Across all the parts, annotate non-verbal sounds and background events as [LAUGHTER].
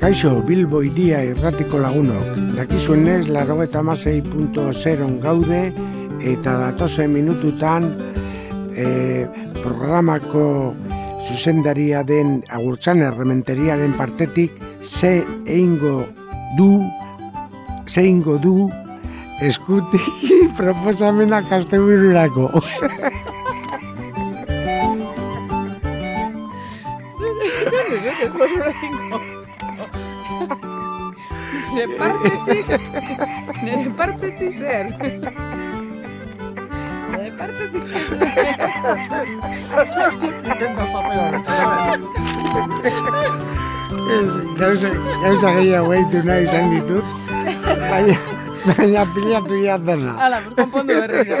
Kaixo, Bilbo iria irratiko lagunok. Dakizuenez, laro eta masei gaude, eta datozen minututan e, programako zuzendaria den agurtzan errementeriaren partetik ze eingo du, ze eingo du eskutik proposamena kastebururako. Nire partetik, nire partetik zer. Nire partetik zer. Gauza, gauza gehiago egitu nahi izan ditut, baina, baina pilatu ia dena. Hala, pues konpondu berriro.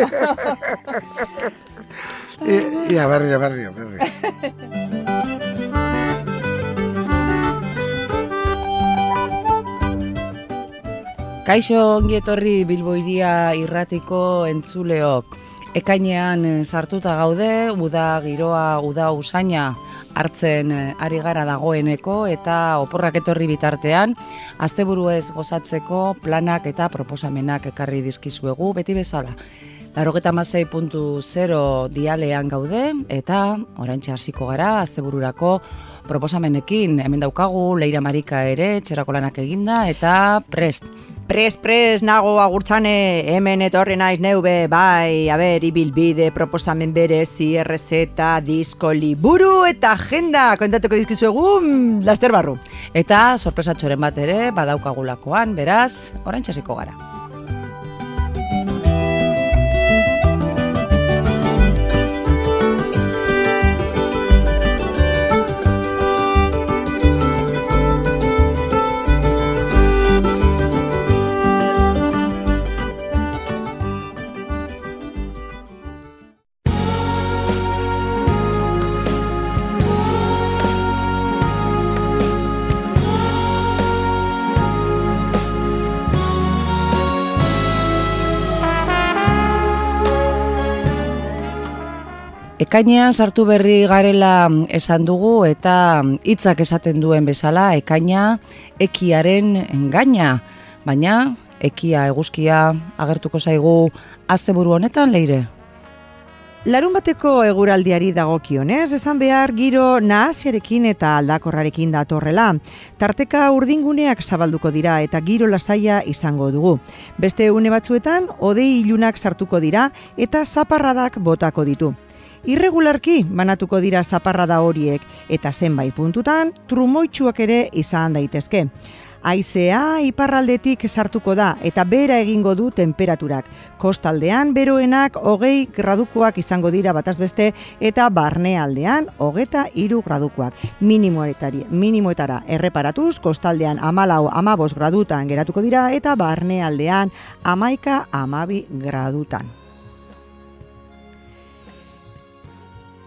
I- Ia, berrio, berrio, berrio. Kaixo ongi etorri Bilbo iria irratiko entzuleok. Ekainean eh, sartuta gaude, uda giroa, uda usaina hartzen eh, ari gara dagoeneko eta oporrak etorri bitartean, asteburu ez gozatzeko planak eta proposamenak ekarri dizkizuegu beti bezala. Larogeta puntu zero dialean gaude eta oraintxe hasiko gara astebururako proposamenekin hemen daukagu Leira Marika ere txerako lanak eginda eta prest. Pres, pres, nago agurtzane, hemen etorri naiz neube, bai, a ber, ibilbide, proposamen berezi, errezeta, disko, liburu eta agenda, kontatuko dizkizuegu, mm, laster barru. Eta sorpresatxoren bat ere badaukagulakoan, beraz, orain txasiko gara. Ekainean sartu berri garela mm, esan dugu eta mm, hitzak esaten duen bezala ekaina ekiaren engaina. Baina ekia eguzkia agertuko zaigu asteburu honetan leire. Larun bateko eguraldiari dagokionez, esan behar giro nahaziarekin eta aldakorrarekin datorrela. Tarteka urdinguneak zabalduko dira eta giro lasaia izango dugu. Beste une batzuetan, odei ilunak sartuko dira eta zaparradak botako ditu. Irregularki banatuko dira zaparrada horiek eta zenbait puntutan trumoitsuak ere izan daitezke. Aizea iparraldetik sartuko da eta bera egingo du temperaturak. Kostaldean beroenak hogei gradukoak izango dira bataz beste eta barnealdean hogeta iru gradukoak. Minimoetari, minimoetara erreparatuz, kostaldean amalau amabos gradutan geratuko dira eta barnealdean amaika amabi gradutan.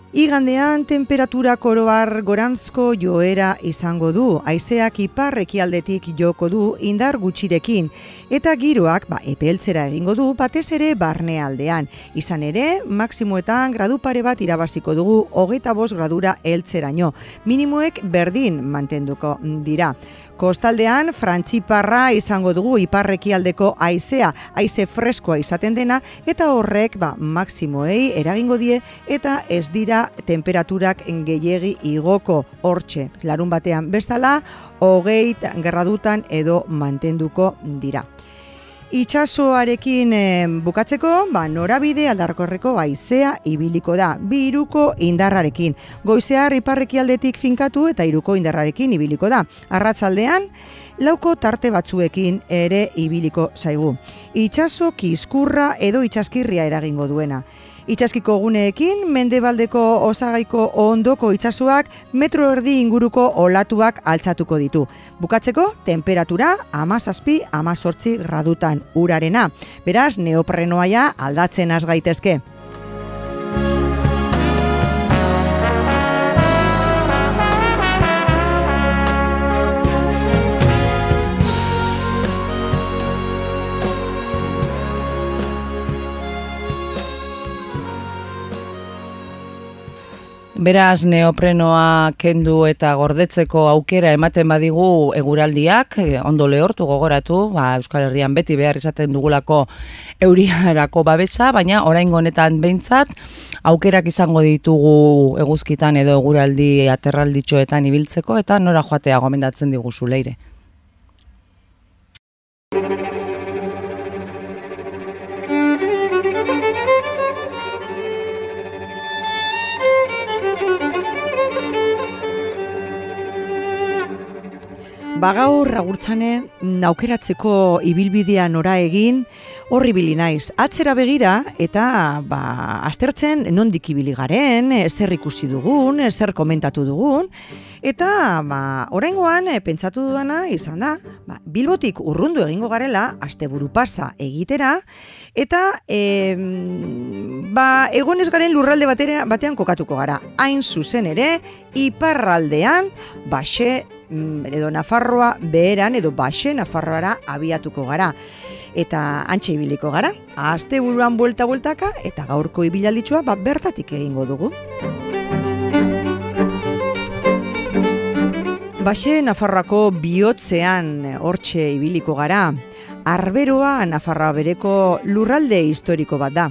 Igandean temperatura koroar gorantzko joera izango du, haizeak ipar ekialdetik joko du indar gutxirekin, eta giroak ba, epeltzera egingo du batez ere barnealdean. Izan ere, maksimoetan gradu pare bat irabaziko dugu hogeita bost gradura heltzeraino. Minimoek berdin mantenduko dira. Kostaldean frantziparra izango dugu iparrekialdeko haizea, haize freskoa izaten dena eta horrek ba maksimoei eragingo die eta ez dira temperaturak gehiegi igoko hortxe. Larun batean bezala, hogei gradutan edo mantenduko dira. Itxasoarekin eh, bukatzeko, ba, norabide aldarkorreko haizea ibiliko da, bi iruko indarrarekin. Goizear iparrekialdetik finkatu eta iruko indarrarekin ibiliko da. Arratzaldean, lauko tarte batzuekin ere ibiliko zaigu. Itxaso kiskurra edo itxaskirria eragingo duena. Itxaskiko guneekin, mendebaldeko osagaiko ondoko itxasuak metro erdi inguruko olatuak altzatuko ditu. Bukatzeko, temperatura amazazpi amazortzi gradutan urarena. Beraz, neoprenoaia aldatzen az gaitezke. Beraz, neoprenoa kendu eta gordetzeko aukera ematen badigu eguraldiak, eh, ondo lehortu gogoratu, ba, Euskal Herrian beti behar izaten dugulako euriarako babesa, baina orain honetan behintzat, aukerak izango ditugu eguzkitan edo eguraldi aterralditxoetan ibiltzeko, eta nora joatea gomendatzen diguzu leire. Bagaur agurtzane aukeratzeko ibilbidea nora egin horri bili naiz. Atzera begira eta ba, aztertzen nondik ibili garen, zer ikusi dugun, zer komentatu dugun. Eta ba, oraingoan pentsatu dudana izan da, ba, bilbotik urrundu egingo garela, asteburu pasa egitera, eta e, ba, egonez garen lurralde batera, batean kokatuko gara. Hain zuzen ere, iparraldean, baxe Mm, edo Nafarroa beheran edo baxe Nafarroara abiatuko gara. Eta antxe ibiliko gara, azte buruan buelta-bueltaka eta gaurko ibilalditxua bat bertatik egingo dugu. Baxe Nafarroako bihotzean hortxe ibiliko gara, arberoa Nafarroa bereko lurralde historiko bat da.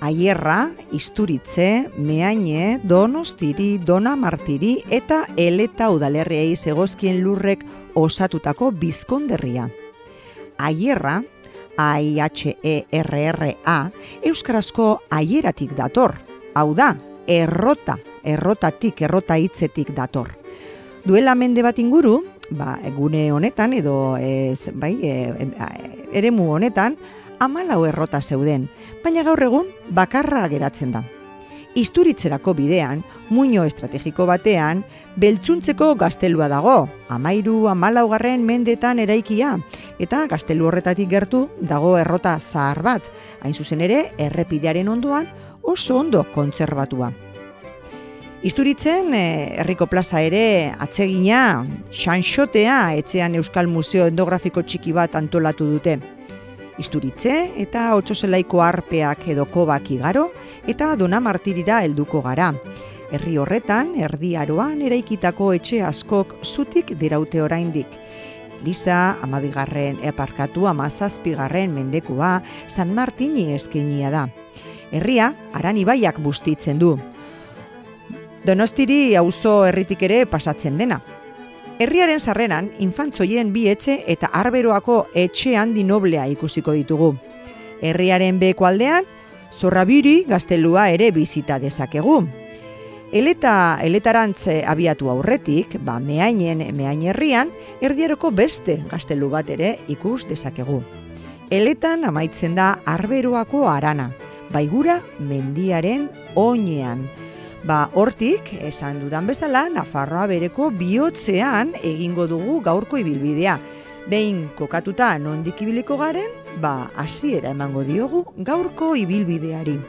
Aierra, Isturitze, Meaine, Donostiri, Dona Martiri eta Eleta udalerriei zegozkien lurrek osatutako bizkonderria. Aierra, A-I-H-E-R-R-A, Euskarazko aieratik dator. Hau da, errota, errotatik, errota hitzetik dator. Duela mende bat inguru, ba, egune honetan edo ez, bai, e, e, eremu honetan, amalau errota zeuden, baina gaur egun bakarra geratzen da. Isturitzerako bidean, muino estrategiko batean, beltzuntzeko gaztelua dago, amairu amalaugarren mendetan eraikia, eta gaztelu horretatik gertu dago errota zahar bat, hain zuzen ere errepidearen ondoan oso ondo kontzerbatua. Isturitzen, eh, herriko plaza ere atsegina, xanxotea, etzean Euskal Museo Endografiko txiki bat antolatu dute isturitze eta otxoselaiko arpeak edo kobak igaro eta dona martirira helduko gara. Herri horretan, erdi aroan eraikitako etxe askok zutik diraute oraindik. Liza, amabigarren eparkatu amazazpigarren mendekua San Martini eskenia da. Herria, aran ibaiak bustitzen du. Donostiri auzo herritik ere pasatzen dena, Herriaren sarreran, infantzoien bi etxe eta arberoako etxe handi noblea ikusiko ditugu. Herriaren beko aldean, zorrabiri gaztelua ere bizita dezakegu. Eleta, eletarantze abiatu aurretik, ba, meainen, meain herrian, erdiaroko beste gaztelu bat ere ikus dezakegu. Eletan amaitzen da arberoako arana, baigura mendiaren oinean, Ba, hortik, esan dudan bezala, Nafarroa bereko bihotzean egingo dugu gaurko ibilbidea. Behin kokatuta nondik ibiliko garen, ba, hasiera emango diogu gaurko ibilbideari.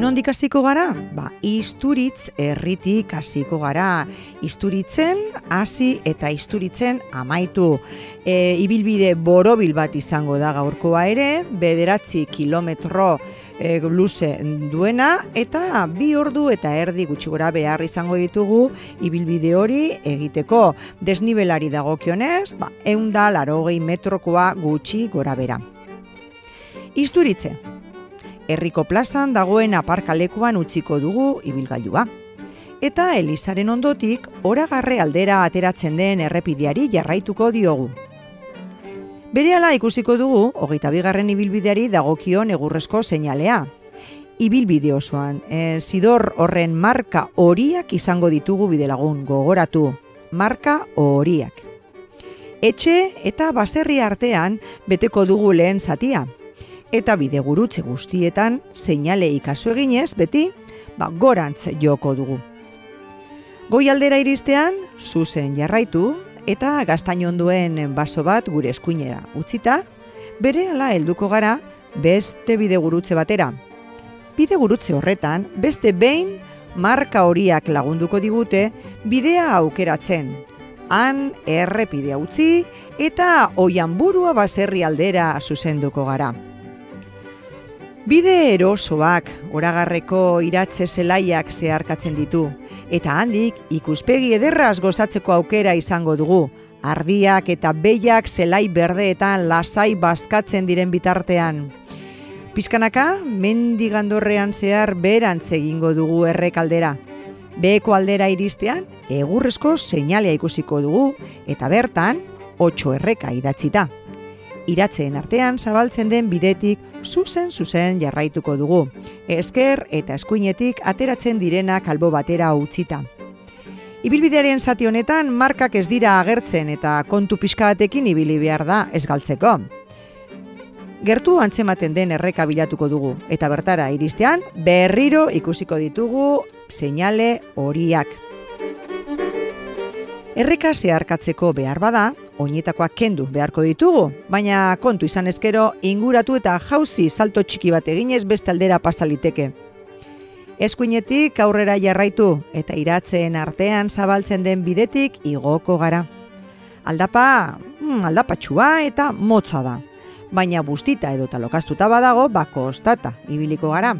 Nondik hasiko gara? Ba, isturitz erritik hasiko gara. Isturitzen hasi eta isturitzen amaitu. E, ibilbide borobil bat izango da gaurkoa ere, bederatzi kilometro e, luze duena, eta bi ordu eta erdi gutxi gora behar izango ditugu ibilbide hori egiteko. Desnibelari dagokionez, ba, eunda larogei metrokoa gutxi gora bera. Isturitze, herriko plazan dagoen aparkalekuan utziko dugu ibilgailua. Eta Elizaren ondotik, oragarre aldera ateratzen den errepideari jarraituko diogu. Berehala ikusiko dugu, hogeita bigarren ibilbideari dagokion egurrezko seinalea. Ibilbide osoan, e, zidor horren marka horiak izango ditugu bidelagun gogoratu. Marka horiak. Etxe eta baserri artean beteko dugu lehen zatia, eta bidegurutze guztietan seinale ikaso eginez beti ba, gorantz joko dugu. Goi aldera iristean, zuzen jarraitu eta gaztain duen baso bat gure eskuinera utzita, bere ala helduko gara beste bidegurutze batera. Bidegurutze horretan, beste behin marka horiak lagunduko digute bidea aukeratzen. Han errepidea utzi eta oian burua baserri aldera zuzenduko gara. Bide erosoak, oragarreko iratze zelaiak zeharkatzen ditu, eta handik ikuspegi ederraz gozatzeko aukera izango dugu, ardiak eta behiak zelai berdeetan lasai bazkatzen diren bitartean. Piskanaka, mendigandorrean zehar berantz egingo dugu errekaldera. Beheko aldera iristean, egurrezko seinalea ikusiko dugu, eta bertan, 8 erreka idatzita iratzeen artean zabaltzen den bidetik zuzen zuzen jarraituko dugu. Esker eta eskuinetik ateratzen direna kalbo batera utzita. Ibilbidearen zati honetan markak ez dira agertzen eta kontu pixkatekin ibili behar da ez galtzeko. Gertu antzematen den erreka bilatuko dugu eta bertara iristean berriro ikusiko ditugu seinale horiak. Erreka zeharkatzeko behar bada, oinetakoak kendu beharko ditugu, baina kontu izan ezkero inguratu eta jauzi salto txiki bat eginez beste aldera pasaliteke. Eskuinetik aurrera jarraitu eta iratzen artean zabaltzen den bidetik igoko gara. Aldapa, hmm, aldapatxua eta motza da, baina bustita edo talokastuta badago bako ostata ibiliko gara.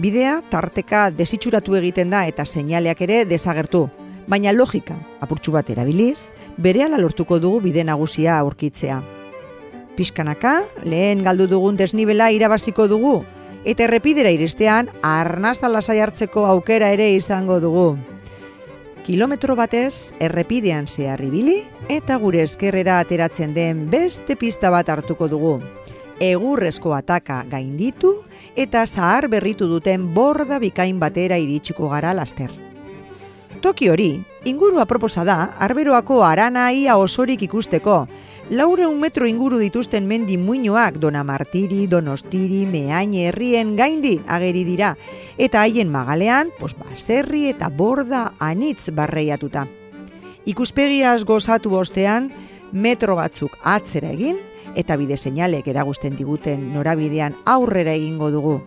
Bidea tarteka desitxuratu egiten da eta seinaleak ere desagertu, baina logika apurtxu bat erabiliz, bere lortuko dugu bide nagusia aurkitzea. Piskanaka, lehen galdu dugun desnibela irabaziko dugu, eta errepidera iristean, arnaza lasai hartzeko aukera ere izango dugu. Kilometro batez, errepidean zeharribili, eta gure eskerrera ateratzen den beste pista bat hartuko dugu. Egurrezko ataka gainditu, eta zahar berritu duten borda bikain batera iritsiko gara laster. Toki hori, inguru aproposa da, arberoako aranaia osorik ikusteko. Laure un metro inguru dituzten mendi muinoak dona martiri, donostiri, meaine herrien gaindi ageri dira. Eta haien magalean, pos baserri eta borda anitz barreiatuta. Ikuspegiaz gozatu bostean, metro batzuk atzera egin, eta bide seinalek eragusten diguten norabidean aurrera egingo dugu.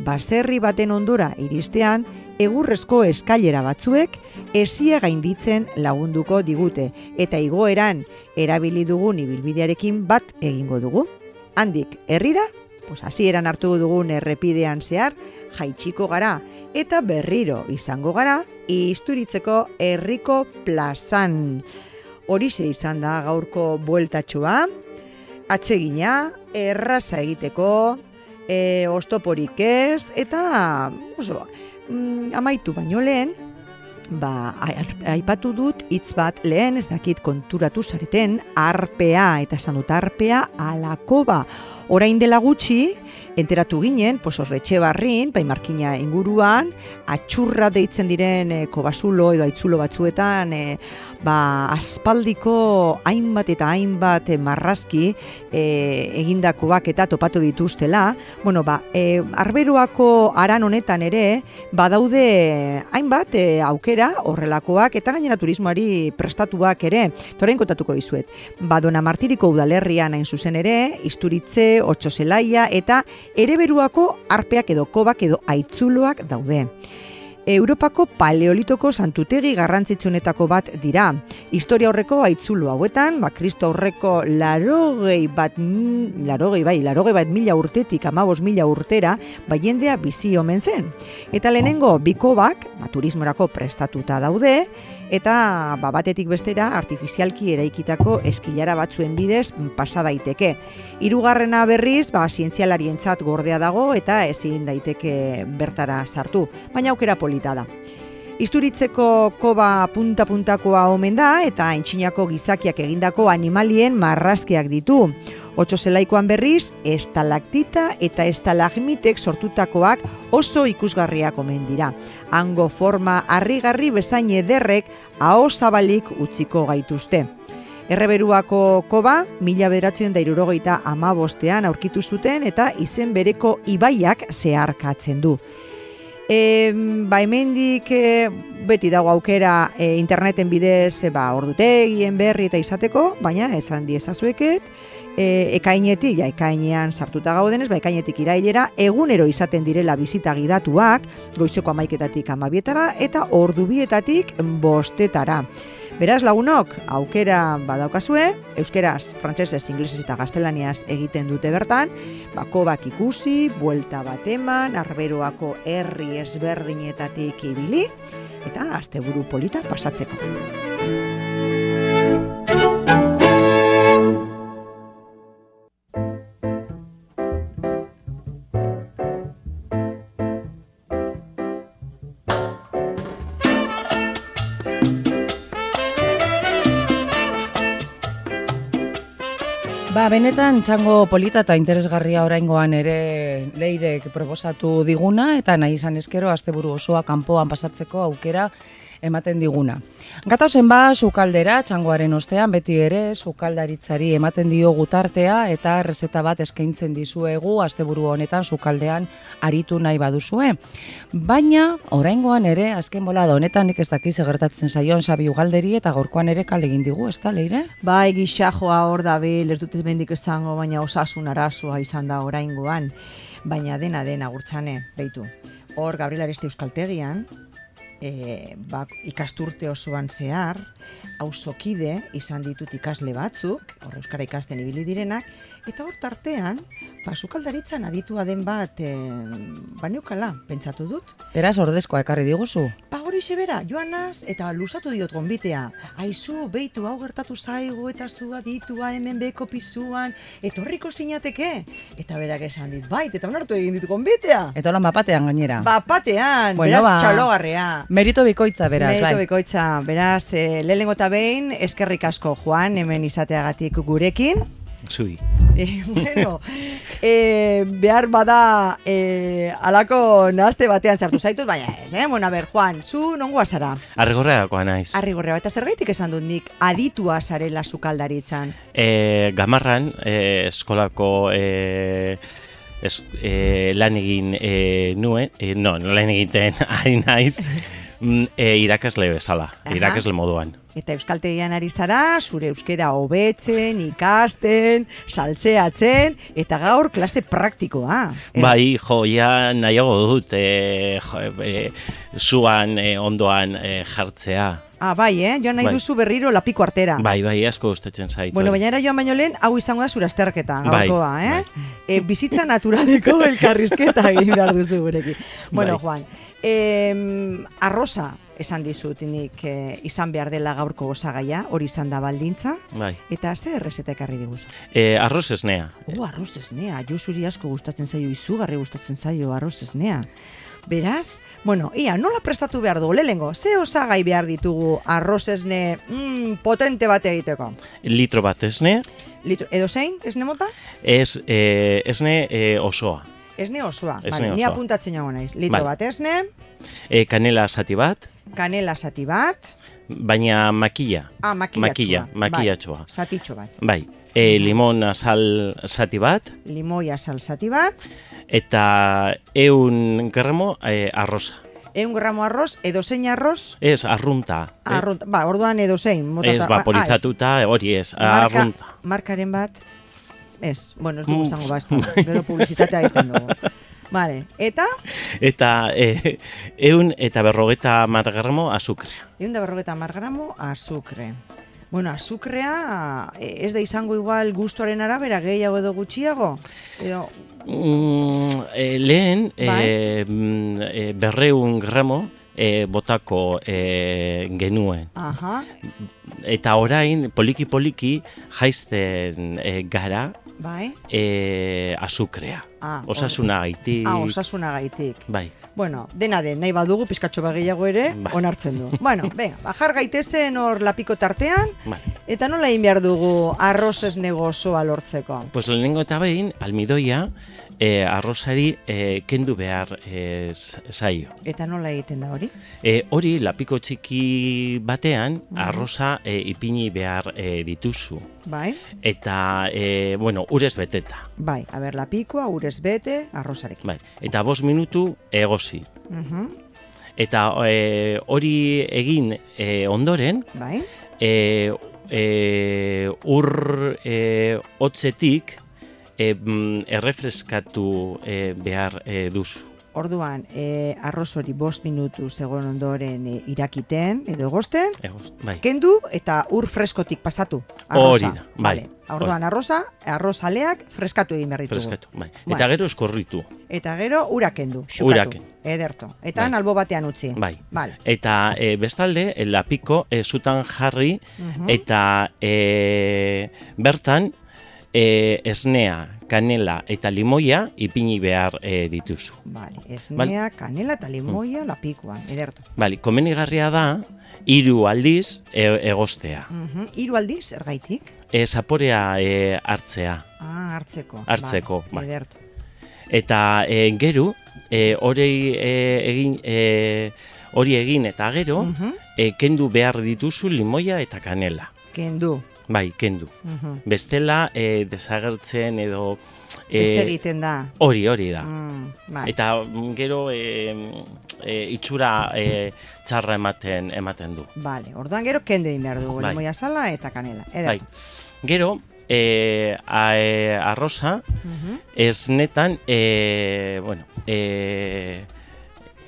Baserri baten ondora iristean, egurrezko eskailera batzuek esia gainditzen lagunduko digute eta igoeran erabili dugun ibilbidearekin bat egingo dugu. Handik herrira, pues hasieran hartu dugun errepidean zehar jaitsiko gara eta berriro izango gara isturitzeko herriko plazan. Horixe izan da gaurko bueltatxoa, atsegina, erraza egiteko, e, ostoporik ez, eta oso, mm, amaitu baino lehen, ba, aipatu dut hitz bat lehen ez dakit konturatu zareten arpea eta esan dut arpea alakoba. Orain dela gutxi, enteratu ginen, pues horretxe barrin, bai markina inguruan, atxurra deitzen diren e, kobasulo edo aitzulo batzuetan, e, ba, aspaldiko hainbat eta hainbat e, marrazki e, egindakoak eta topatu dituztela, bueno, ba, e, arberuako aran honetan ere, badaude hainbat e, aukera horrelakoak eta gainera turismoari prestatuak ere, toren kontatuko dizuet. Badona martiriko udalerrian hain zuzen ere, isturitze, otxoselaia eta ereberuako arpeak edo kobak edo aitzuloak daude. Europako paleolitoko santutegi garrantzitsunetako bat dira. Historia horreko aitzulo hauetan, ba, kristo horreko larogei bat, larogei bai, larogei bat mila urtetik, amabos mila urtera, ba, jendea bizi omen zen. Eta lehenengo, bikobak, ba, turismorako prestatuta daude, eta ba, batetik bestera artifizialki eraikitako eskilara batzuen bidez pasa daiteke. Hirugarrena berriz, ba, zientzialarientzat gordea dago eta ezin daiteke bertara sartu, baina aukera polita da. Isturitzeko koba punta-puntakoa omen da eta entxinako gizakiak egindako animalien marrazkiak ditu. Otso zelaikoan berriz, estalaktita eta estalagmitek sortutakoak oso ikusgarriak omen dira. Hango forma harrigarri bezain ederrek aho zabalik utziko gaituzte. Erreberuako koba, mila beratzen da irurogeita ama bostean aurkitu zuten eta izen bereko ibaiak zeharkatzen du. E, ba, hemendik e, beti dago aukera e, interneten bidez e, ba, ordutegien berri eta izateko, baina esan diezazueket, e, ekainetik, ja, ekainean sartuta gaudenez, ba, ekainetik irailera, egunero izaten direla bizita gidatuak, goizeko amaiketatik amabietara, eta ordubietatik bostetara. Beraz lagunok, aukera badaukazue, euskeraz, frantsesez, inglesez eta gaztelaniaz egiten dute bertan, bakobak ikusi, buelta bat eman, arberoako herri ezberdinetatik ibili, eta asteburu polita pasatzeko. Ba, benetan txango polita eta interesgarria oraingoan ere leirek proposatu diguna eta nahi izan eskero asteburu osoa kanpoan pasatzeko aukera ematen diguna. Gatozen ba, sukaldera, txangoaren ostean, beti ere, sukaldaritzari ematen dio gutartea eta errezeta bat eskaintzen dizuegu asteburu honetan sukaldean aritu nahi baduzue. Baina, oraingoan ere, azken bola da honetan nik ez dakiz egertatzen zaion sabi ugalderi eta gorkoan ere kale egin digu, ez da, leire? Bai, gixajoa hor da bil, ez dut ez bendik esango, baina osasun arazoa izan da oraingoan. Baina dena dena gurtzane, beitu. Hor, Gabriel Areste Euskaltegian, e, ba, ikasturte osoan zehar, auzokide izan ditut ikasle batzuk, hor euskara ikasten ibili direnak, eta hor tartean, ba, sukaldaritzan aditua den bat, e, ba, neukala, pentsatu dut. Beraz, ordezkoa ekarri diguzu. Ba, hori bera, joanaz, eta lusatu diot gonbitea. Aizu, beitu hau gertatu zaigu eta zu aditua hemen beko pizuan, etorriko sinateke. Eta berak esan dit, bait, eta onartu egin dit gonbitea. Eta hola mapatean gainera. Bapatean, Bueno, beraz ba, txalogarrea. Merito bikoitza, beraz, Merito bai. bikoitza, beraz, e, lehenengo eta behin, eskerrik asko Juan, hemen izateagatik gurekin. Zui. E, [LAUGHS] bueno, e, behar bada e, alako nahazte batean sartu zaitut, baina ez, eh? Bueno, a ber, Juan, zu nongoa zara? Arrigorreakoa naiz. Arrigorrea, eta zergaitik esan dut nik aditua zarela sukaldaritzan. E, gamarran, e, eskolako e, es, e, lan egin e, nuen, e, no, lan egiten [LAUGHS] ari naiz, e, irakasle bezala, Aha. irakasle moduan. Eta euskaltegian ari zara, zure euskera hobetzen, ikasten, salseatzen, eta gaur klase praktikoa. Eh, Bai, jo, ja nahiago dut, e, jo, e, zuan e, ondoan e, jartzea. Ah, bai, eh? Joan nahi Bai. duzu berriro lapiko artera. Bai, bai, asko gustatzen zait. Bueno, baina era joan baino lehen, hau izango da zure azterketa, Bai, gaurkoa, eh? E, bizitza naturaleko [LAUGHS] elkarrizketa egin behar duzu gurekin. Bueno, Bai. Juan, em, arroza esan dizut nik eh, izan behar dela gaurko osagaia, hori izan da baldintza, Bai. eta ze errezeta ekarri diguzu. E, arroz esnea. Oh, arroz esnea, jo zuri asko gustatzen zaio, izugarri gustatzen zaio arroz esnea. Beraz, bueno, ia, nola prestatu behar dugu, lehengo, ze osagai behar ditugu arroz esne mm, potente bat egiteko? Litro bat esne, Litro, edo zein, esne mota? ez, e, esne e, osoa. Esne osoa, Esne vale, ni osoa. apuntatzen joango naiz. Litro Vale. bat esne, E, kanela zati bat, kanela zati bat, baina makilla. ah, makillatxoa. Makilla, makillatxoa. Bai, zatitxo bat. Bai, e, limon azal zati bat, Limoia sal zati bat, eta eun gramo e, arroza. eun gramo arroz, edo zein arroz, Ez, arrunta. eh? arrunt, ba, orduan edo zein. Ez, ba, vaporizatuta, hori ez, ah, arrunta. markaren bat, ez, bueno, ez dugu zango bazpa, gero publizitatea egiten dugu. Vale, eta, Eta e, eun eta berrogeta mar gramo azukrea. egun da berrogeta mar gramo, azukre. Bueno, azukrea eh, ez da izango igual gustoaren arabera gehiago edo gutxiago? Edo, Mm, e, lehen, Bai. mm, e, berreun gramo e, botako e, genuen. aha, Eta orain, poliki-poliki, jaizten e, gara bai, e, azukrea. ah, Osasuna gaitik. Ah, osasuna gaitik. Bai. Bueno, dena den, nahi badugu pizkatxo bagehiago ere, Bai. onartzen du. bueno, [LAUGHS] venga, bajar gaitezen hor lapiko tartean, Bai. eta nola egin behar dugu arroz ez negozoa lortzeko? Pues lehenengo eta behin, almidoia, e, arrozari e, kendu behar e, zaio. Eta nola egiten da hori? E, hori, lapiko txiki batean, Mhm. arroza e, ipini behar e, dituzu. Bai, Eta, e, bueno, urez beteta. bai, a ber, lapikoa, urez bete, arrozarekin. Bai. Eta bost minutu egozi. Mhm, Eta e, hori egin e, ondoren, Bai, e, e, ur e, hotzetik e, errefreskatu e, behar e, duzu. Orduan, e, arroz hori bost minutu zegoen ondoren e, irakiten, edo egosten, Egoz, bai. kendu eta ur freskotik pasatu. Hori arroza. da, bai. Vale. Orduan, arroza, arroz aleak freskatu egin behar ditugu. Freskatu, bai. Bai. Eta gero eskorritu, Eta gero ura kendu, xukatu. Ura kendu. Ederto. Eta Bai. albo batean utzi. bai. Vale. Eta e, bestalde, lapiko e, zutan jarri Mhm. eta e, bertan e, esnea, kanela eta limoia ipini behar e, dituzu. Vale. Esnea, kanela eta limoia lapikoan. Ederto. Bali, komenigarria da, hiru aldiz e, egostea. Mhm. Hiru aldiz, ergaitik? E, zaporea e, hartzea. Ah, hartzeko. Hartzeko, bai. Ederto. Eta e, gero, e, hori e, egin, e, hori egin eta gero, Mhm. e, kendu behar dituzu limoia eta kanela. Kendu. Bai, kendu. Mhm. Bestela, e, desagertzen edo... Ez egiten da. Hori, hori da. Mm, bai. Eta mm, gero e, e, itxura e, txarra ematen ematen du. Vale, orduan gero kendu egin behar dugu, Bai. limoia sala eta kanela. Eder. Bai. Gero, e, a, e, arroza, Mhm. ez netan, e, bueno, e,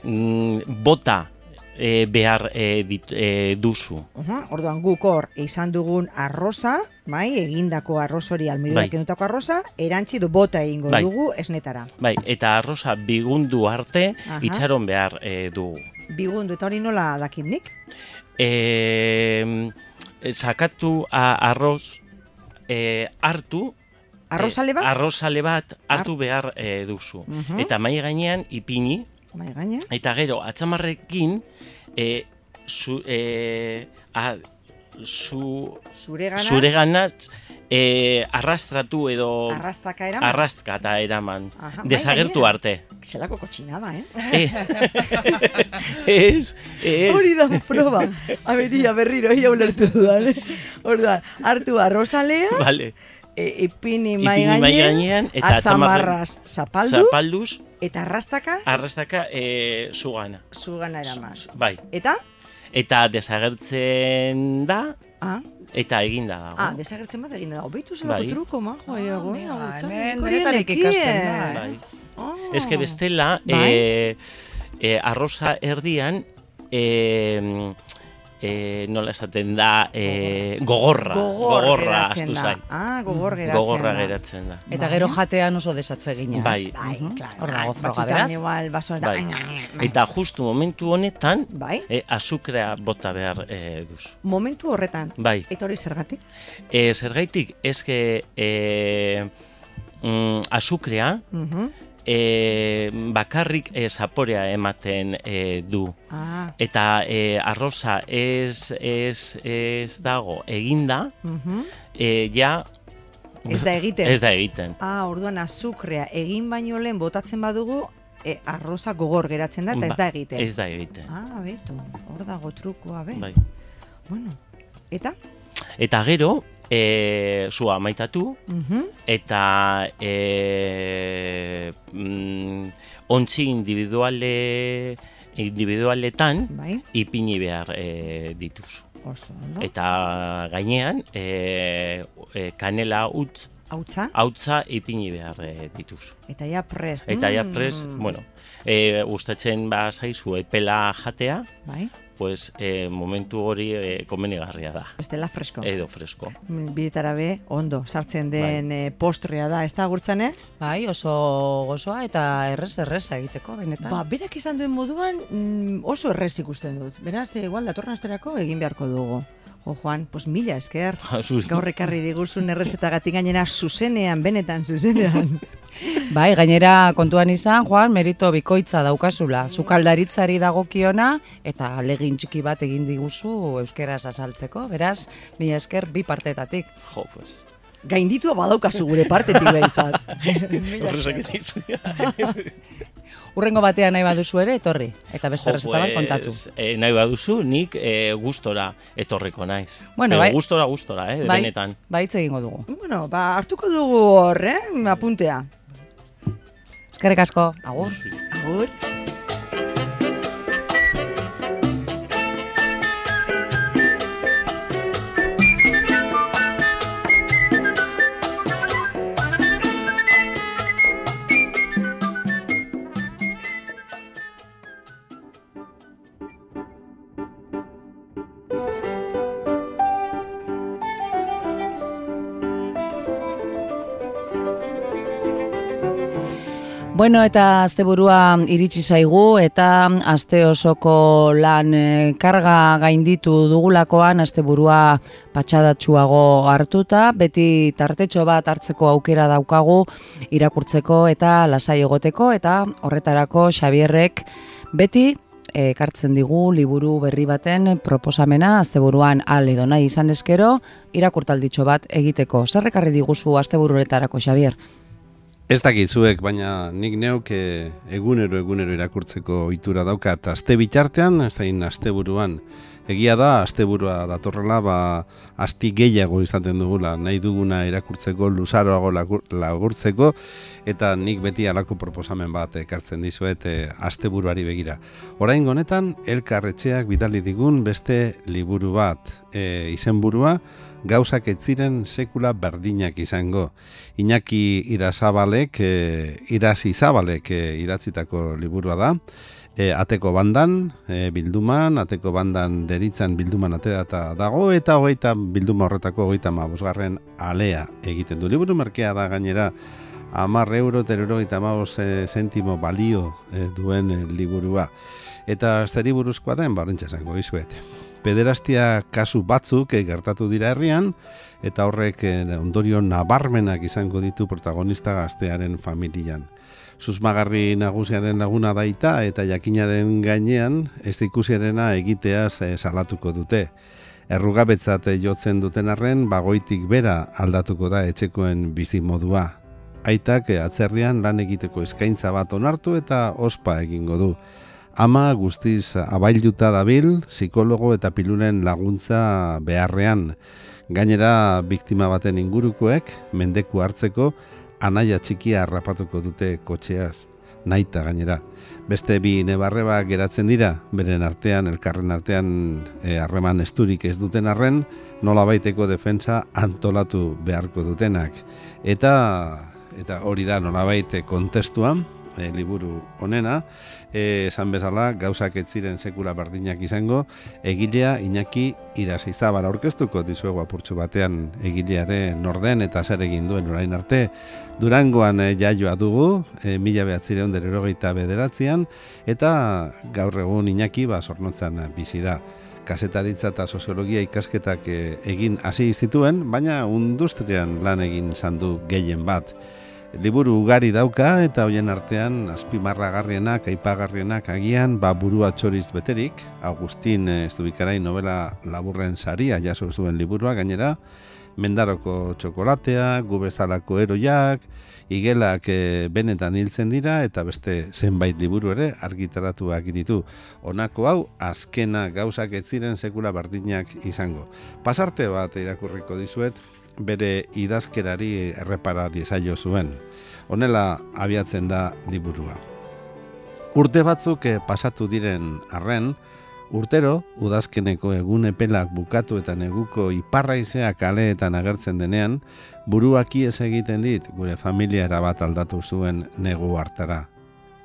bota e, behar e, dit, e, duzu. Ujú, Orduan guk hor izan dugun arroza, bai, egindako arroz hori almidura Bai. kendutako arroza, erantzi du bota egingo Bai. dugu esnetara. Bai, eta arroza bigundu arte Aha. itxaron behar e, dugu. Bigundu eta hori nola dakit nik? E, sakatu a, arroz e, hartu Arrozale bat? arrozale bat hartu behar e, duzu. Mhm. Eta mai gainean ipini, Bai, gaine. eta gero atzamarrekin e, zu, e, a, zu, Zure gana, zure ganatz e, arrastratu edo arrastaka eraman. arrastkata eraman. Aha, bai, Desagertu gainera. arte. Zelako kotxinada, eh? E, [LAUGHS] ez, ez. Hori da proba. Aberia berriro, ia ulertu dudan, eh? Orduan, hartu arrozalea, Vale. e, ipini mai Ipini mai gainean, eta atzamarraz zapaldu, Zapalduz, eta arrastaka arrastaka e, zugana. zugana eraman. Bai. Eta? Eta desagertzen da, Ah, eta eginda dago. ah desagertzen bat egin da. Obeitu zelako Bai. truko, majo, ah, mira, hemen denetarik ikasten da, eh? Bai. Oh. Ez que bestela, Bai. e, e, arroza erdian, e, e, nola esaten da, e, gogorra, Gogor gogorra astu zain. Ah, gogor geratzen Gogorra da. geratzen da. Eta Bai. gero jatean oso desatzegina. Bai. Bai, Mhm. claro. Hor dago froga, Batzutan beraz. igual basoan da. [LAUGHS] Bai. Eta justu momentu honetan, Bai, e, azukrea bota behar e, duzu. momentu horretan. Bai, Eta hori zergatik? e, zergaitik, eske e, mm, azukrea Mhm. E, bakarrik e, zaporea ematen e, du. Ah, Eta e, arroza ez, ez, ez dago eginda, mhm. e, ja... Ez da egiten. Ez da egiten. Ah, orduan azukrea egin baino lehen botatzen badugu, e, arroza gogor geratzen da eta ez Ba, da egiten. Ez da egiten. Ah, betu, hor dago trukoa, be. Bai. Bueno, eta? Eta gero, e, zua maitatu, Mhm. eta e, mm, ontzi individuale, individualetan Bai, ipini behar e, dituzu. oso, ondo. Eta gainean, e, e, kanela utz, Hautza, hautza ipini behar e, dituzu. eta ja prest. Eta ja Mm. pres, bueno, e, gustatzen ba zaizu epela jatea, Bai, pues e, momentu hori e, komenigarria da. bestela fresko. Edo fresko. Bidetara be, ondo, sartzen den Bai. eh, postrea da, ez da gurtzen, eh? Bai, oso gozoa eta errez erreza egiteko, benetan. Ba, berak izan duen moduan mm, oso errez ikusten dut. Beraz, eh, igual datorren asterako egin beharko dugu. Jo, Juan, pues mila esker. [LAUGHS] Gaur ekarri diguzun errezetagatik gainera zuzenean, benetan zuzenean. [LAUGHS] Bai, gainera kontuan izan, Juan, merito bikoitza daukazula. Zukaldaritzari dagokiona eta alegin txiki bat egin diguzu euskeraz azaltzeko. Beraz, mila esker bi partetatik. Jo, pues. Gainditua badaukazu gure partetik behintzat. Horrezak dizu. Urrengo batean nahi baduzu ere, etorri. Eta beste Jo, pues, kontatu. eh, nahi baduzu, nik eh, gustora etorriko naiz. Bueno, Pero bai. Gustora, gustora, eh, Bai, benetan. bai egingo dugu. bueno, ba, hartuko dugu hor, eh? Apuntea. Eskerrik asko, agur. Zuri. Agur. Bueno, eta asteburua iritsi zaigu eta aste osoko lan eh, karga gainditu dugulakoan asteburua patxadatsuago hartuta, beti tartetxo bat hartzeko aukera daukagu irakurtzeko eta lasai egoteko eta horretarako Xabierrek beti ekartzen digu liburu berri baten proposamena asteburuan al edo nahi izan eskero irakurtalditxo bat egiteko. Zerrekarri diguzu asteburuetarako Xabier? Ez dakit baina nik neuk eh, egunero egunero irakurtzeko ohitura daukat aste bitartean, ez da aste buruan. Egia da, asteburua datorrela, ba, asti gehiago izaten dugula, nahi duguna irakurtzeko, luzaroago lagurtzeko, eta nik beti alako proposamen bat ekartzen dizuet e, asteburuari begira. Orain honetan, elkarretxeak bidali digun beste liburu bat e, izenburua, gauzak ez ziren sekula berdinak izango. Iñaki Irazabalek, e, Irasi Zabalek e, idatzitako liburua da. E, ateko bandan, e, bilduman, ateko bandan deritzan bilduman atea eta dago, eta hogeita bilduma horretako hogeita mabosgarren alea egiten du. Liburu merkea da gainera, amar euro eta mabos e, zentimo balio e, duen e, liburua. Eta zeri buruzkoa den, barrentza zango izuet pederastia kasu batzuk eh, gertatu dira herrian eta horrek eh, ondorio nabarmenak izango ditu protagonista gaztearen familian. Susmagarri nagusiaren laguna daita eta jakinaren gainean ez ikusiarena egiteaz eh, salatuko dute. Errugabetzat jotzen duten arren bagoitik bera aldatuko da etxekoen bizi modua. Aitak atzerrian lan egiteko eskaintza bat onartu eta ospa egingo du. Ama guztiz abailduta dabil, psikologo eta pilunen laguntza beharrean. Gainera, biktima baten ingurukoek, mendeku hartzeko, anaia txikia harrapatuko dute kotxeaz, naita gainera. Beste bi nebarreba geratzen dira, beren artean, elkarren artean e, harreman esturik ez duten arren, nola baiteko defensa antolatu beharko dutenak. Eta, eta hori da nola baite kontestuan, e, liburu honena, e, esan bezala gauzak ez ziren sekula berdinak izango, egilea Iñaki Irasizabala aurkeztuko dizuego apurtxo batean egileare norden eta zer egin duen orain arte. Durangoan e, jaioa dugu, e, mila behatzireun dererogeita bederatzean, eta gaur egun Iñaki ba, sornotzan bizi da. Kasetaritza eta soziologia ikasketak egin hasi zituen, baina industrian lan egin izan du gehien bat liburu ugari dauka eta hoien artean azpimarragarrienak, aipagarrienak agian ba burua txoriz beterik, Agustin Estubikarai novela laburren saria jaso zuen liburua gainera, Mendaroko txokolatea, gubezalako eroiak, igelak e, benetan hiltzen dira eta beste zenbait liburu ere argitaratuak ditu. Honako hau azkena gauzak ez ziren sekula berdinak izango. Pasarte bat irakurriko dizuet, bere idazkerari errepara diezaio zuen. Honela abiatzen da liburua. Urte batzuk eh, pasatu diren arren, urtero udazkeneko egun epelak bukatu eta neguko iparraizea kaleetan agertzen denean, buruaki ez egiten dit gure familia erabat aldatu zuen negu hartara.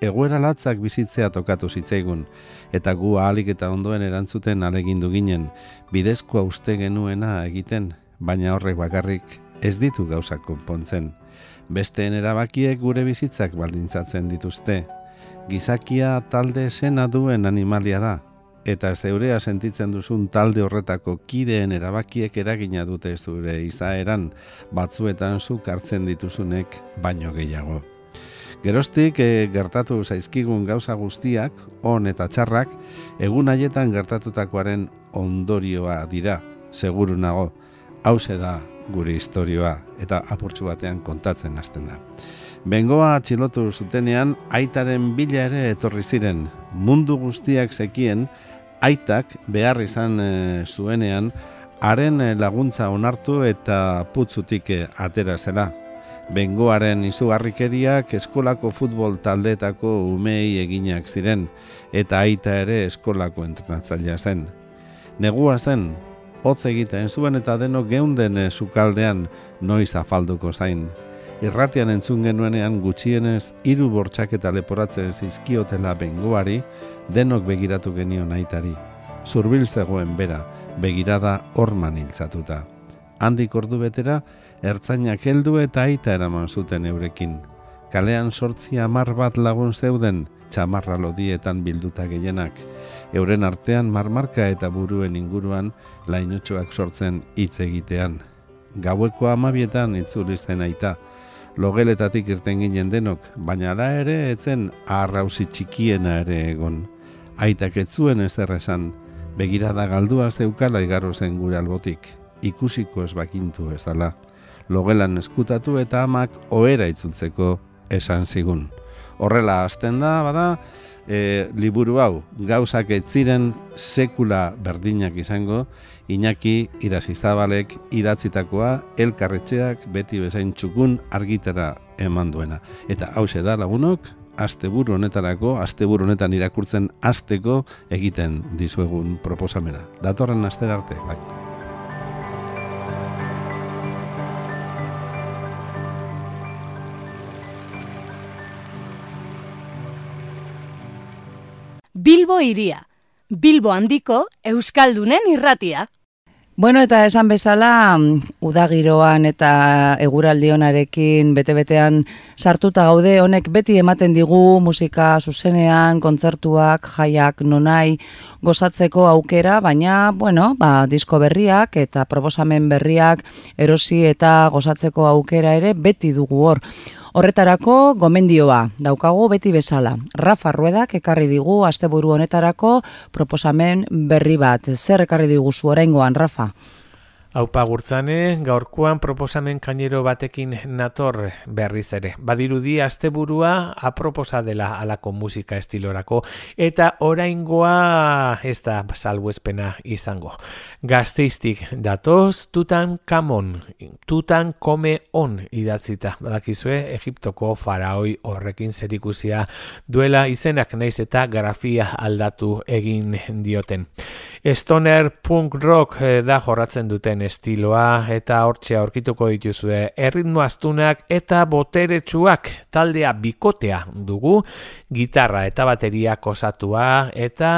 Egoera latzak bizitzea tokatu zitzaigun, eta gu ahalik eta ondoen erantzuten alegindu ginen, bidezkoa uste genuena egiten, baina horrek bakarrik ez ditu gauzak konpontzen. Besteen erabakiek gure bizitzak baldintzatzen dituzte. Gizakia talde zena duen animalia da, eta zeurea sentitzen duzun talde horretako kideen erabakiek eragina dute zure izaeran, batzuetan zuk hartzen dituzunek baino gehiago. Gerostik e, gertatu zaizkigun gauza guztiak, on eta txarrak, egun haietan gertatutakoaren ondorioa dira, seguru nago, hause da gure historioa eta apurtxu batean kontatzen hasten da. Bengoa atxilotu zutenean aitaren bila ere etorri ziren mundu guztiak zekien aitak behar izan e, zuenean haren laguntza onartu eta putzutik e, atera zela. Bengoaren izugarrikeriak eskolako futbol taldeetako umei eginak ziren eta aita ere eskolako entrenatzailea zen. Negua zen, hotz egiten zuen eta deno geunden eh, sukaldean noiz afalduko zain. Irratian entzun genuenean gutxienez hiru bortxak eta leporatzen zizkiotela bengoari denok begiratu genio naitari. Zurbil zegoen bera, begirada orman hiltzatuta. Handik ordu betera, ertzainak heldu eta aita eraman zuten eurekin. kalean sortzi amar bat lagun zeuden, txamarra lodietan bilduta gehienak, euren artean marmarka eta buruen inguruan lainotxoak sortzen hitz egitean. Gaueko amabietan itzuli zen aita, logeletatik irten ginen denok, baina ara ere etzen arrausi txikiena ere egon. Aitak ez zuen ez esan, begirada galdua zeukala igaro zen gure albotik, ikusiko ez bakintu ez dala. Logelan eskutatu eta amak ohera itzultzeko esan zigun. Horrela hasten da, bada, e, liburu hau, gauzak ez ziren sekula berdinak izango, Iñaki Irasizabalek idatzitakoa elkarretxeak beti bezain txukun argitera eman duena. Eta hause da lagunok, asteburu honetarako, asteburu honetan irakurtzen asteko egiten dizuegun proposamena. Datorren aster arte, bai. Bilbo iria. Bilbo handiko Euskaldunen irratia. Bueno, eta esan bezala, udagiroan eta eguraldionarekin bete-betean sartuta gaude, honek beti ematen digu musika zuzenean, kontzertuak, jaiak, nonai, gozatzeko aukera, baina, bueno, ba, disko berriak eta proposamen berriak erosi eta gozatzeko aukera ere beti dugu hor. Horretarako gomendioa daukagu beti bezala. Rafa Ruedak ekarri digu asteburu honetarako proposamen berri bat. Zer ekarri digu zu oraingoan Rafa? Aupa gurtzane, gaurkoan proposamen kainero batekin nator berriz ere. Badirudi asteburua aproposa dela alako musika estilorako eta oraingoa ez da salbuespena izango. Gazteiztik datoz tutan kamon, tutan kome on idatzita. Badakizue, Egiptoko faraoi horrekin zerikusia duela izenak naiz eta grafia aldatu egin dioten. Stoner punk rock eh, da jorratzen duten estiloa eta hortxe aurkituko dituzue erritmo astunak eta boteretsuak. Taldea bikotea dugu gitarra eta bateria kosatua eta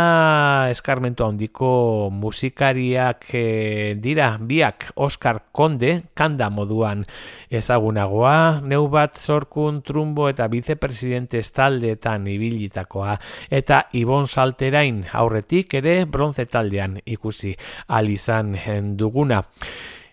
eskarmentu handiko musikariak eh, dira. Biak Oscar Konde kanda moduan ezagunagoa neu bat zorkun trumbo eta vicepresidente taldeetan ibilitakoa. Eta Ibon Salterain aurretik ere bronze talde aldean ikusi alizan duguna.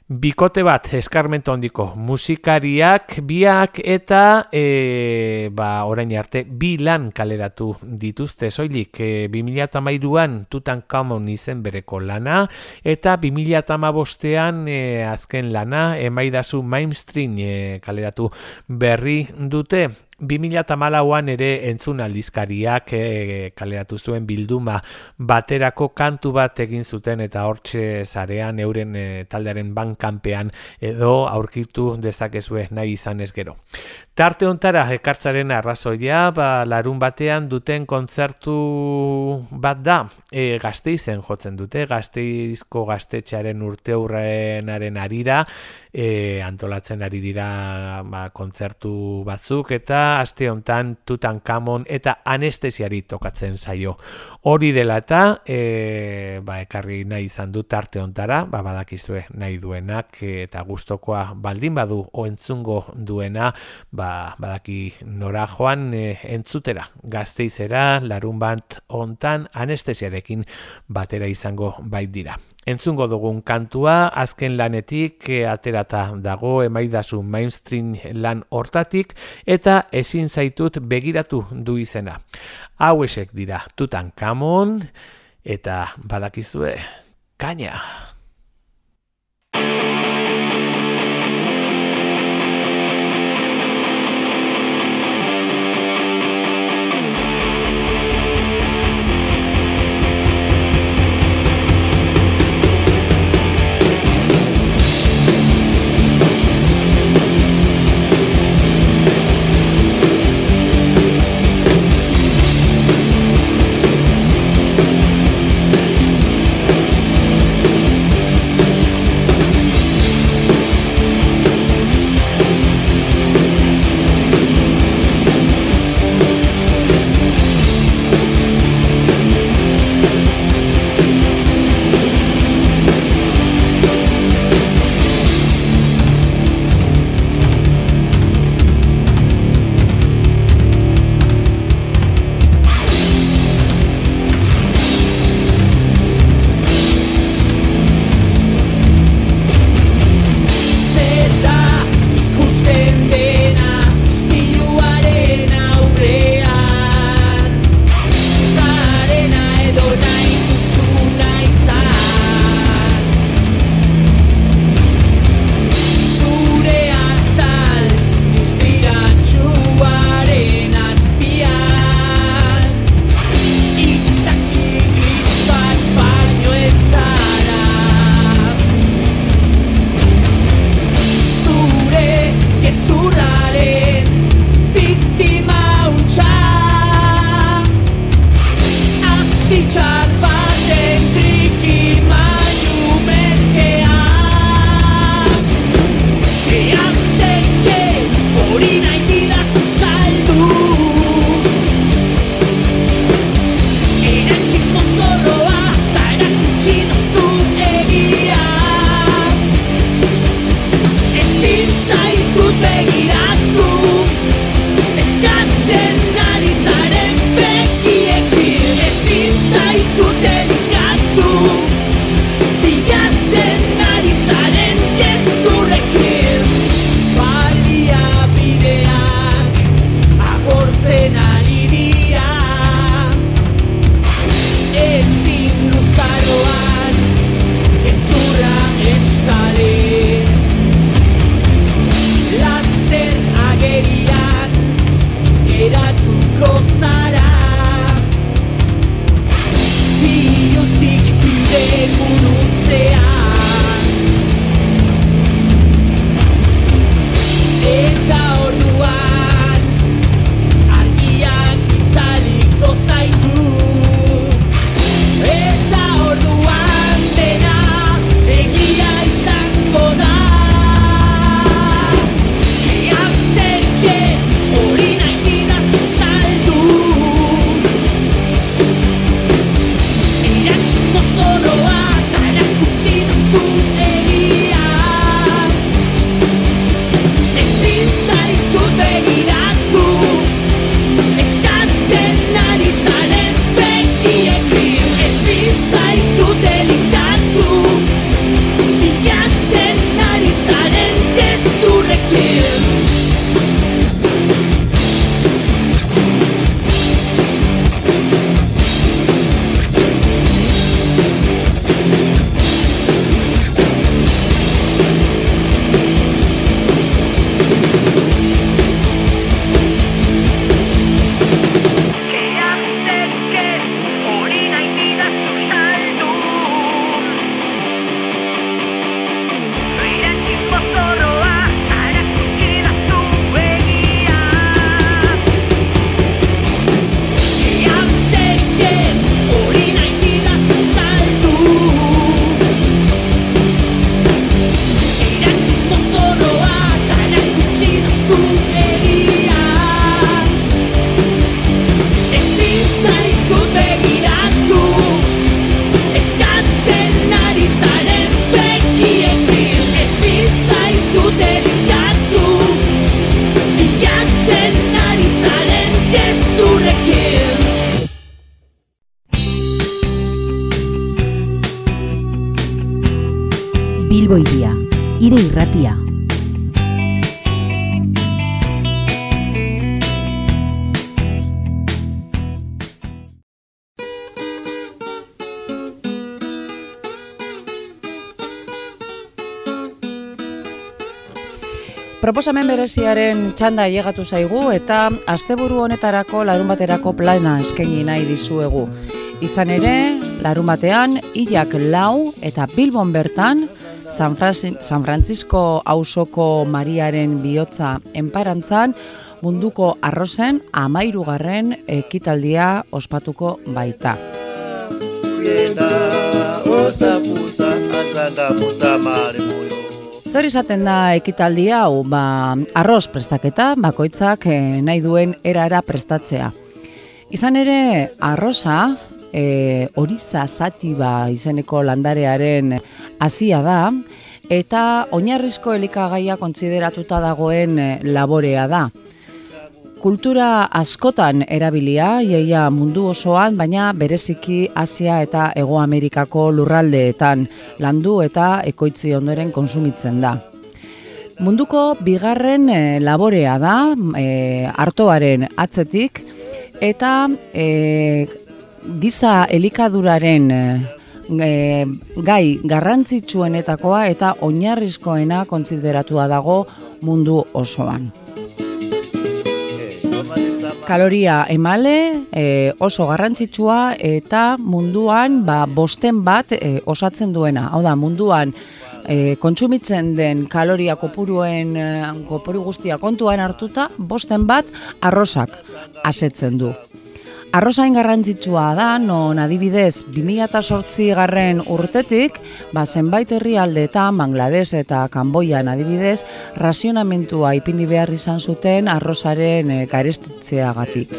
Bikote bat eskarmento handiko. Musikariak biak eta e, ba, orain arte bi lan kaleratu dituzte soilik. E, 2008an tutan kamon izen bereko lana eta 2008an e, azken lana emaidazu mainstream e, kaleratu berri dute 2008an ere entzun aldizkariak e, kaleratu zuen bilduma baterako kantu bat egin zuten eta hortxe zarean euren e, taldearen bankanpean edo aurkitu dezakezue nahi izan ez gero. Tarte ontara ekartzaren arrazoia, ba, larun batean duten kontzertu bat da, e, gazteizen jotzen dute, gazteizko gaztetxearen urte arira, e, antolatzen ari dira ba, kontzertu batzuk, eta aste hontan tutan kamon eta anestesiari tokatzen zaio. Hori dela eta e, ba, ekarri nahi izan du tarte ontara, ba, badakizue nahi duenak eta gustokoa baldin badu o entzungo duena, ba, badaki nora joan e, entzutera. Gazteizera, larun bat hontan anestesiarekin batera izango bait dira. Entzungo dugun kantua, azken lanetik e, aterata dago emaidazu mainstream lan hortatik eta ezin zaitut begiratu du izena. Hau esek dira, tutan kamon eta badakizue, kaina! Nire irratia. Proposamen bereziaren txanda llegatu zaigu eta asteburu honetarako larun baterako plana eskaini nahi dizuegu. Izan ere, larun batean, hilak lau eta Bilbon bertan, San, Franci- San Francisco hausoko Mariaren bihotza enparantzan, munduko arrozen amairugarren ekitaldia ospatuko baita. Zer izaten da ekitaldi hau, ba, arroz prestaketa, bakoitzak eh, nahi duen erara prestatzea. Izan ere, arroza, e, oriza zatiba izeneko landarearen hasia da, eta oinarrizko elikagaia kontsideratuta dagoen eh, laborea da. Kultura askotan erabilia, iaia mundu osoan, baina bereziki Asia eta Hego Amerikako lurraldeetan landu eta ekoitzi ondoren konsumitzen da. Munduko bigarren eh, laborea da, e, artoaren atzetik, eta e, giza elikaduraren e, gai garrantzitsuenetakoa eta oinarrizkoena kontsideratua dago mundu osoan. Kaloria emale e, oso garrantzitsua eta munduan ba, bosten bat e, osatzen duena. Hau da, munduan e, kontsumitzen den kaloria kopuruen kopuru guztia kontuan hartuta, bosten bat arrosak asetzen du. Arrozain garrantzitsua da, non adibidez 2008 garren urtetik, ba, zenbait herrialdeetan, Bangladesh eta Kanboian adibidez, razionamentua ipini behar izan zuten arrozaren e, garestitzeagatik.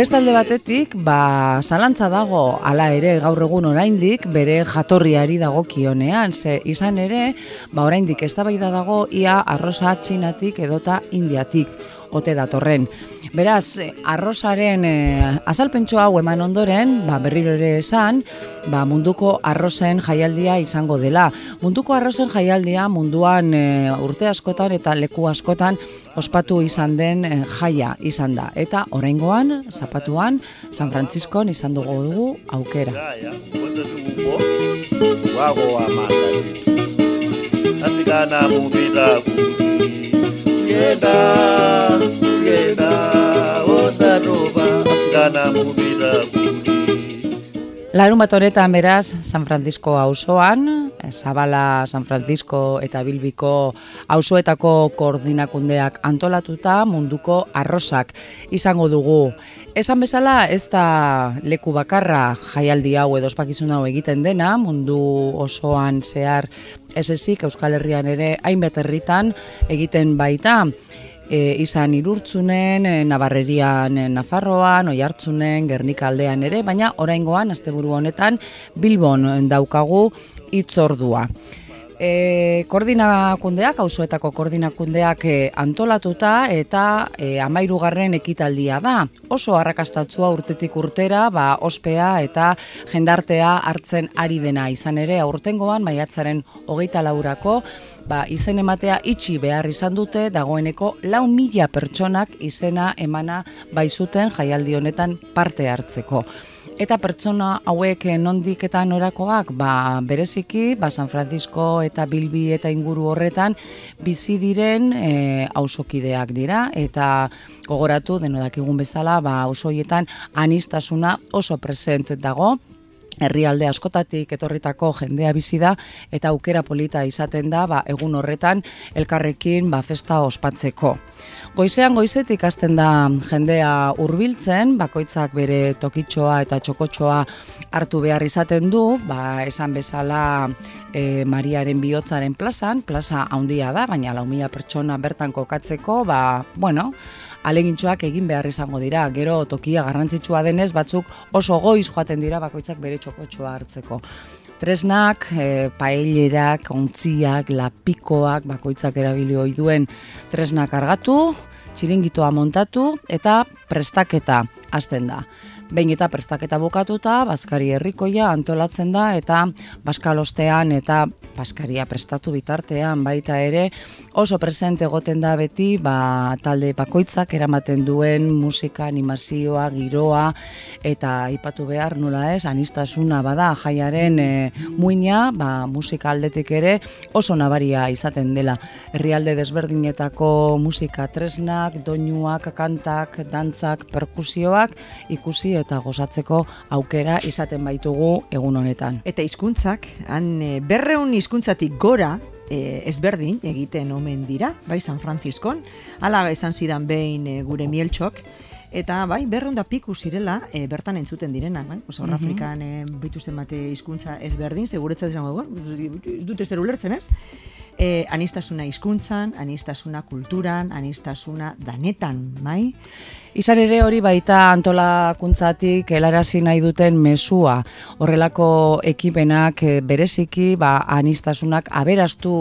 Bestalde batetik, ba, zalantza dago hala ere gaur egun oraindik bere jatorriari dagokionean, ze izan ere, ba oraindik eztabaida dago ia arroza txinatik edota indiatik ote datorren. Beraz, eh, arrozaren e, azalpentso hau eman ondoren, ba, berriro ere esan, ba, munduko arrozen jaialdia izango dela. Munduko arrozen jaialdia munduan e, urte askotan eta leku askotan ospatu izan den e, jaia izan da. Eta oraingoan, zapatuan, San Franciscon izan dugu dugu aukera. wako yenda osatopa asikana mupita kuti Larun bat honetan beraz, San Francisco auzoan, Zabala, San Francisco eta Bilbiko auzoetako koordinakundeak antolatuta munduko arrosak izango dugu. Esan bezala, ez da leku bakarra jaialdi hau edo ospakizun hau egiten dena, mundu osoan zehar ez ezik Euskal Herrian ere hainbat herritan egiten baita e, izan irurtzunen, e, Navarrerian, e, Nafarroan, Oiartzunen, Gernika aldean ere, baina oraingoan asteburu honetan Bilbon daukagu hitzordua. E, koordinakundeak, auzoetako koordinakundeak e, antolatuta eta e, amairugarren ekitaldia da. Oso arrakastatzua urtetik urtera, ba, ospea eta jendartea hartzen ari dena izan ere aurtengoan maiatzaren hogeita laurako ba, izen ematea itxi behar izan dute dagoeneko lau mila pertsonak izena emana baizuten jaialdi honetan parte hartzeko. Eta pertsona hauek nondik eta norakoak, ba, bereziki, ba, San Francisco eta Bilbi eta inguru horretan bizi diren e, auzokideak dira eta gogoratu denodakigun bezala, ba, auzoietan anistasuna oso present dago, herrialde askotatik etorritako jendea bizi da eta aukera polita izaten da ba, egun horretan elkarrekin ba, festa ospatzeko. Goizean goizetik hasten da jendea hurbiltzen, bakoitzak bere tokitxoa eta txokotxoa hartu behar izaten du, ba, esan bezala e, Mariaren bihotzaren plazan, plaza handia da, baina lau mila pertsona bertan kokatzeko, ba, bueno, alegintxoak egin behar izango dira. Gero tokia garrantzitsua denez, batzuk oso goiz joaten dira bakoitzak bere txokotxoa hartzeko. Tresnak, e, paellerak, ontziak, lapikoak, bakoitzak erabili ohi duen tresnak argatu, txiringitoa montatu eta prestaketa hasten da. Behin eta prestaketa bukatuta, Baskari herrikoia antolatzen da eta Baskalostean eta Baskaria prestatu bitartean baita ere oso presente egoten da beti ba, talde bakoitzak eramaten duen musika, animazioa, giroa eta aipatu behar nola ez, anistasuna bada jaiaren e, muina, ba, musika aldetik ere oso nabaria izaten dela. Herrialde desberdinetako musika tresnak, doinuak, kantak, dantzak, perkusioak ikusi eta gozatzeko aukera izaten baitugu egun honetan. Eta hizkuntzak, han e, berreun hizkuntzatik gora, e, ezberdin egiten omen dira, bai San Franciscon, hala esan zidan behin e, gure mieltxok, Eta bai, berreun da piku zirela, e, bertan entzuten direnak, bai? Osa, hor Mhm. Afrikan e, bituzten bate hizkuntza ezberdin, seguretzat esango dugu, dute zer ulertzen, ez? E, anistasuna hizkuntzan, anistasuna kulturan, anistasuna danetan, bai? Izan ere hori baita antolakuntzatik helarazi nahi duten mesua. Horrelako ekipenak eh, bereziki ba anistasunak aberastu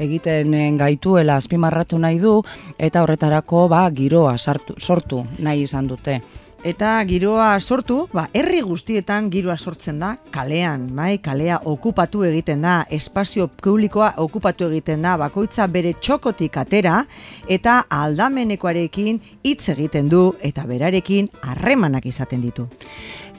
egiten eh, gaituela azpimarratu nahi du eta horretarako ba giroa sartu, sortu nahi izan dute. Eta giroa sortu, ba, herri guztietan giroa sortzen da kalean, bai, kalea okupatu egiten da, espazio publikoa okupatu egiten da, bakoitza bere txokotik atera eta aldamenekoarekin hitz egiten du eta berarekin harremanak izaten ditu.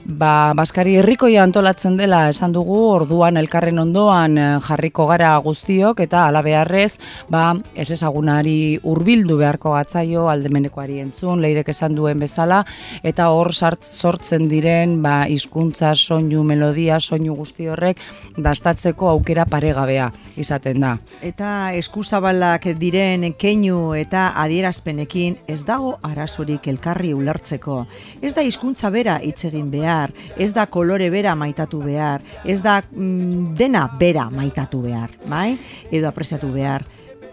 Ba, Baskari herrikoia antolatzen dela esan dugu, orduan elkarren ondoan eh, jarriko gara guztiok eta ala beharrez, ba, ez ezagunari hurbildu beharko gatzaio aldemenekoari entzun, leirek esan duen bezala, eta hor sortzen diren ba, hizkuntza, soinu, melodia, soinu guzti horrek dastatzeko aukera paregabea izaten da. Eta eskuzabalak diren keinu eta adierazpenekin ez dago arazorik elkarri ulertzeko. Ez da hizkuntza bera hitz egin behar, ez da kolore bera maitatu behar, ez da mm, dena bera maitatu behar, bai? Edo apreziatu behar.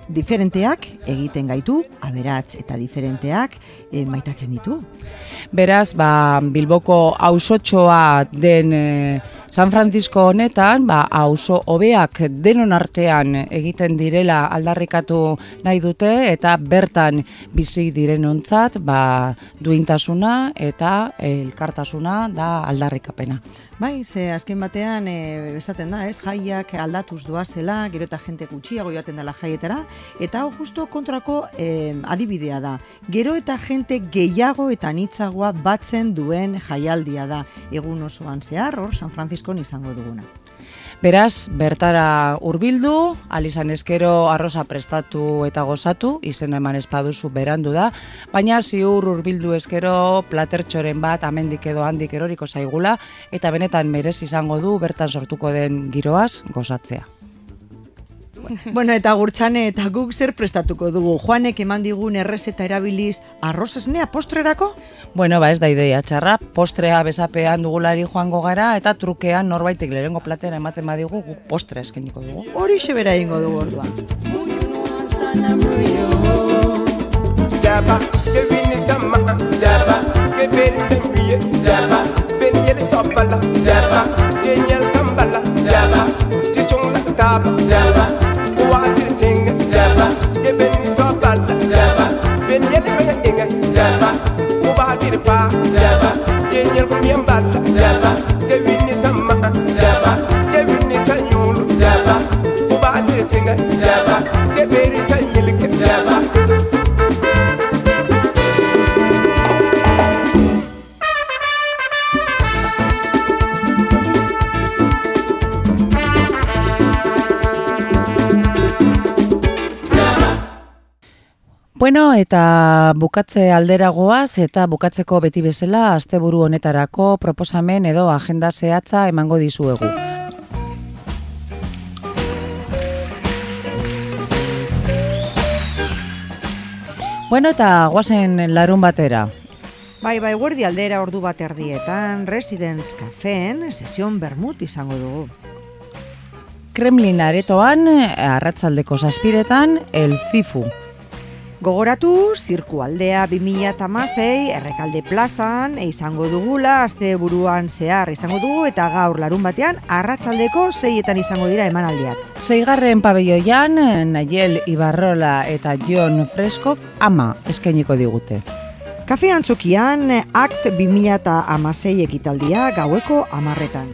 Diferenteak egiten gaitu, aberatz eta diferenteak eh, maitatzen ditu. Beraz, ba, Bilboko ausotxoa den eh, San Francisco honetan, ba, auzo hobeak denon artean egiten direla aldarrikatu nahi dute eta bertan bizi direnontzat ba, duintasuna eta elkartasuna da aldarrikapena. Bai, ze azken batean e, esaten da, ez, jaiak aldatuz doazela, gero eta jente gutxiago joaten dela jaietara, eta hau justo kontrako e, adibidea da. Gero eta jente gehiago eta anitzagoa batzen duen jaialdia da. Egun osoan zehar, hor, San Franciscon izango duguna. Beraz, bertara hurbildu, alizan eskero arroza prestatu eta gozatu, izena eman espaduzu berandu da, baina ziur hurbildu eskero platertxoren bat amendik edo handik eroriko zaigula, eta benetan merez izango du bertan sortuko den giroaz gozatzea. bueno, eta gurtxane eta guk zer prestatuko dugu. Joanek eman digun errezeta erabiliz arroz esnea postrerako? Bueno, ba ez da ideia txarra, postrea besapean dugulari joango gara, eta trukean norbaitek lehengo platera ematen badigu guk postre eskeniko dugu. Hori xebera ingo dugu orduan. Jaba, sabala zaba de nyel kambala zaba de song la taba zaba wa de sing zaba de ben ni sabala zaba ben nyel me ngenga zaba wa de pa zaba de nyel ko nyambala zaba Bueno, eta bukatze alderagoaz eta bukatzeko beti bezala asteburu honetarako proposamen edo agenda zehatza emango dizuegu. Bueno, eta guazen larun batera. Bai, bai, guardi aldera ordu bat erdietan, Residence Cafeen, sesion bermut izango dugu. Kremlin aretoan, arratzaldeko zazpiretan, el FIFU. Gogoratu, zirku aldea 2006 errekalde plazan izango dugula, azte buruan zehar izango dugu, eta gaur larun batean, arratzaldeko zeietan izango dira emanaldiak. Seigarren pabelloian, Nayel Ibarrola eta Jon Freskok ama eskainiko digute. Kafe antzokian akt 2006 ekitaldia gaueko amarretan.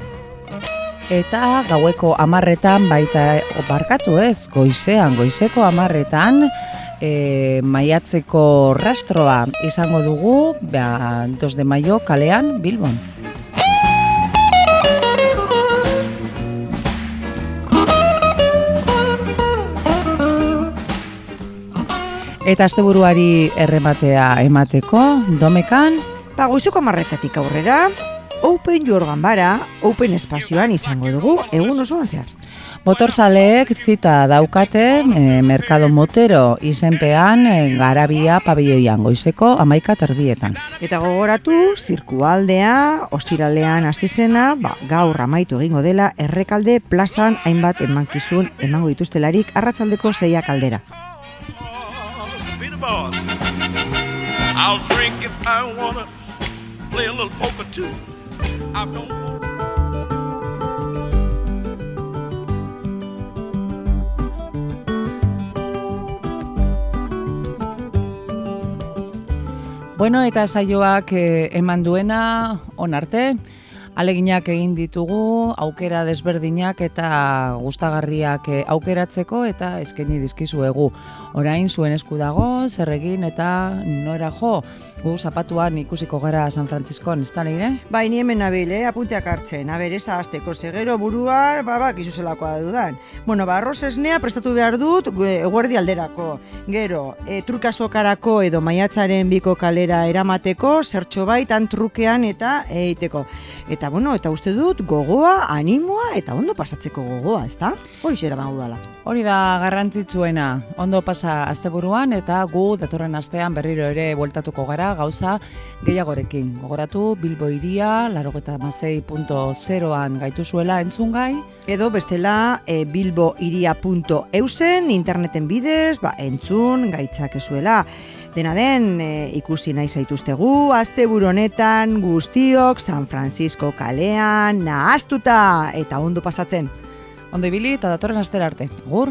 Eta gaueko amarretan baita barkatu ez, goizean, goizeko amarretan e, maiatzeko rastroa izango dugu, ba, 2 de maio kalean Bilbon. Eta asteburuari errematea emateko, domekan, Ba, goizeko amarretatik aurrera, Open Jorgan bara, Open espazioan izango dugu, egun osoan zehar. Motorzaleek zita daukate e, Merkado Motero izenpean e, garabia pabilloian goizeko amaika terdietan. Eta gogoratu, zirkualdea, ostiralean hasi zena, ba, gaur amaitu egingo dela, errekalde plazan hainbat emankizun emango dituztelarik arratzaldeko zeiak aldera. I'll drink if I wanna play a little poker too. I don't Bueno, eta saioak eh, eman duena onarte, aleginak egin ditugu, aukera desberdinak eta gustagarriak eh, aukeratzeko eta eskaini dizkizuegu. Orain zuen esku dago, zer egin eta nora jo. Gu zapatuan ikusiko gara San Franciscon, ez da leire? Bai, ni hemen nabil, eh, apunteak hartzen. A ber, eza azteko segero buruar, ba, ba, kizu zelakoa dudan. Bueno, ba, arroz esnea prestatu behar dut gu- eguerdi alderako. Gero, e, trukasokarako edo maiatzaren biko kalera eramateko, zertxo baitan trukean eta eiteko. Eta, bueno, eta uste dut gogoa, animoa eta ondo pasatzeko gogoa, ezta? Hori xera bangu dala. Hori da garrantzitsuena, ondo pasa asteburuan eta gu datorren astean berriro ere bueltatuko gara gauza gehiagorekin. Gogoratu Bilbo iria, larogeta an gaituzuela entzungai, Edo bestela e, bilboiria.eusen interneten bidez, ba, entzun, gaitzak ezuela. Dena den, e, ikusi nahi zaituztegu, asteburu honetan guztiok San Francisco kalean nahaztuta eta ondo pasatzen. ondo ibili eta datorren astera arte. Gur!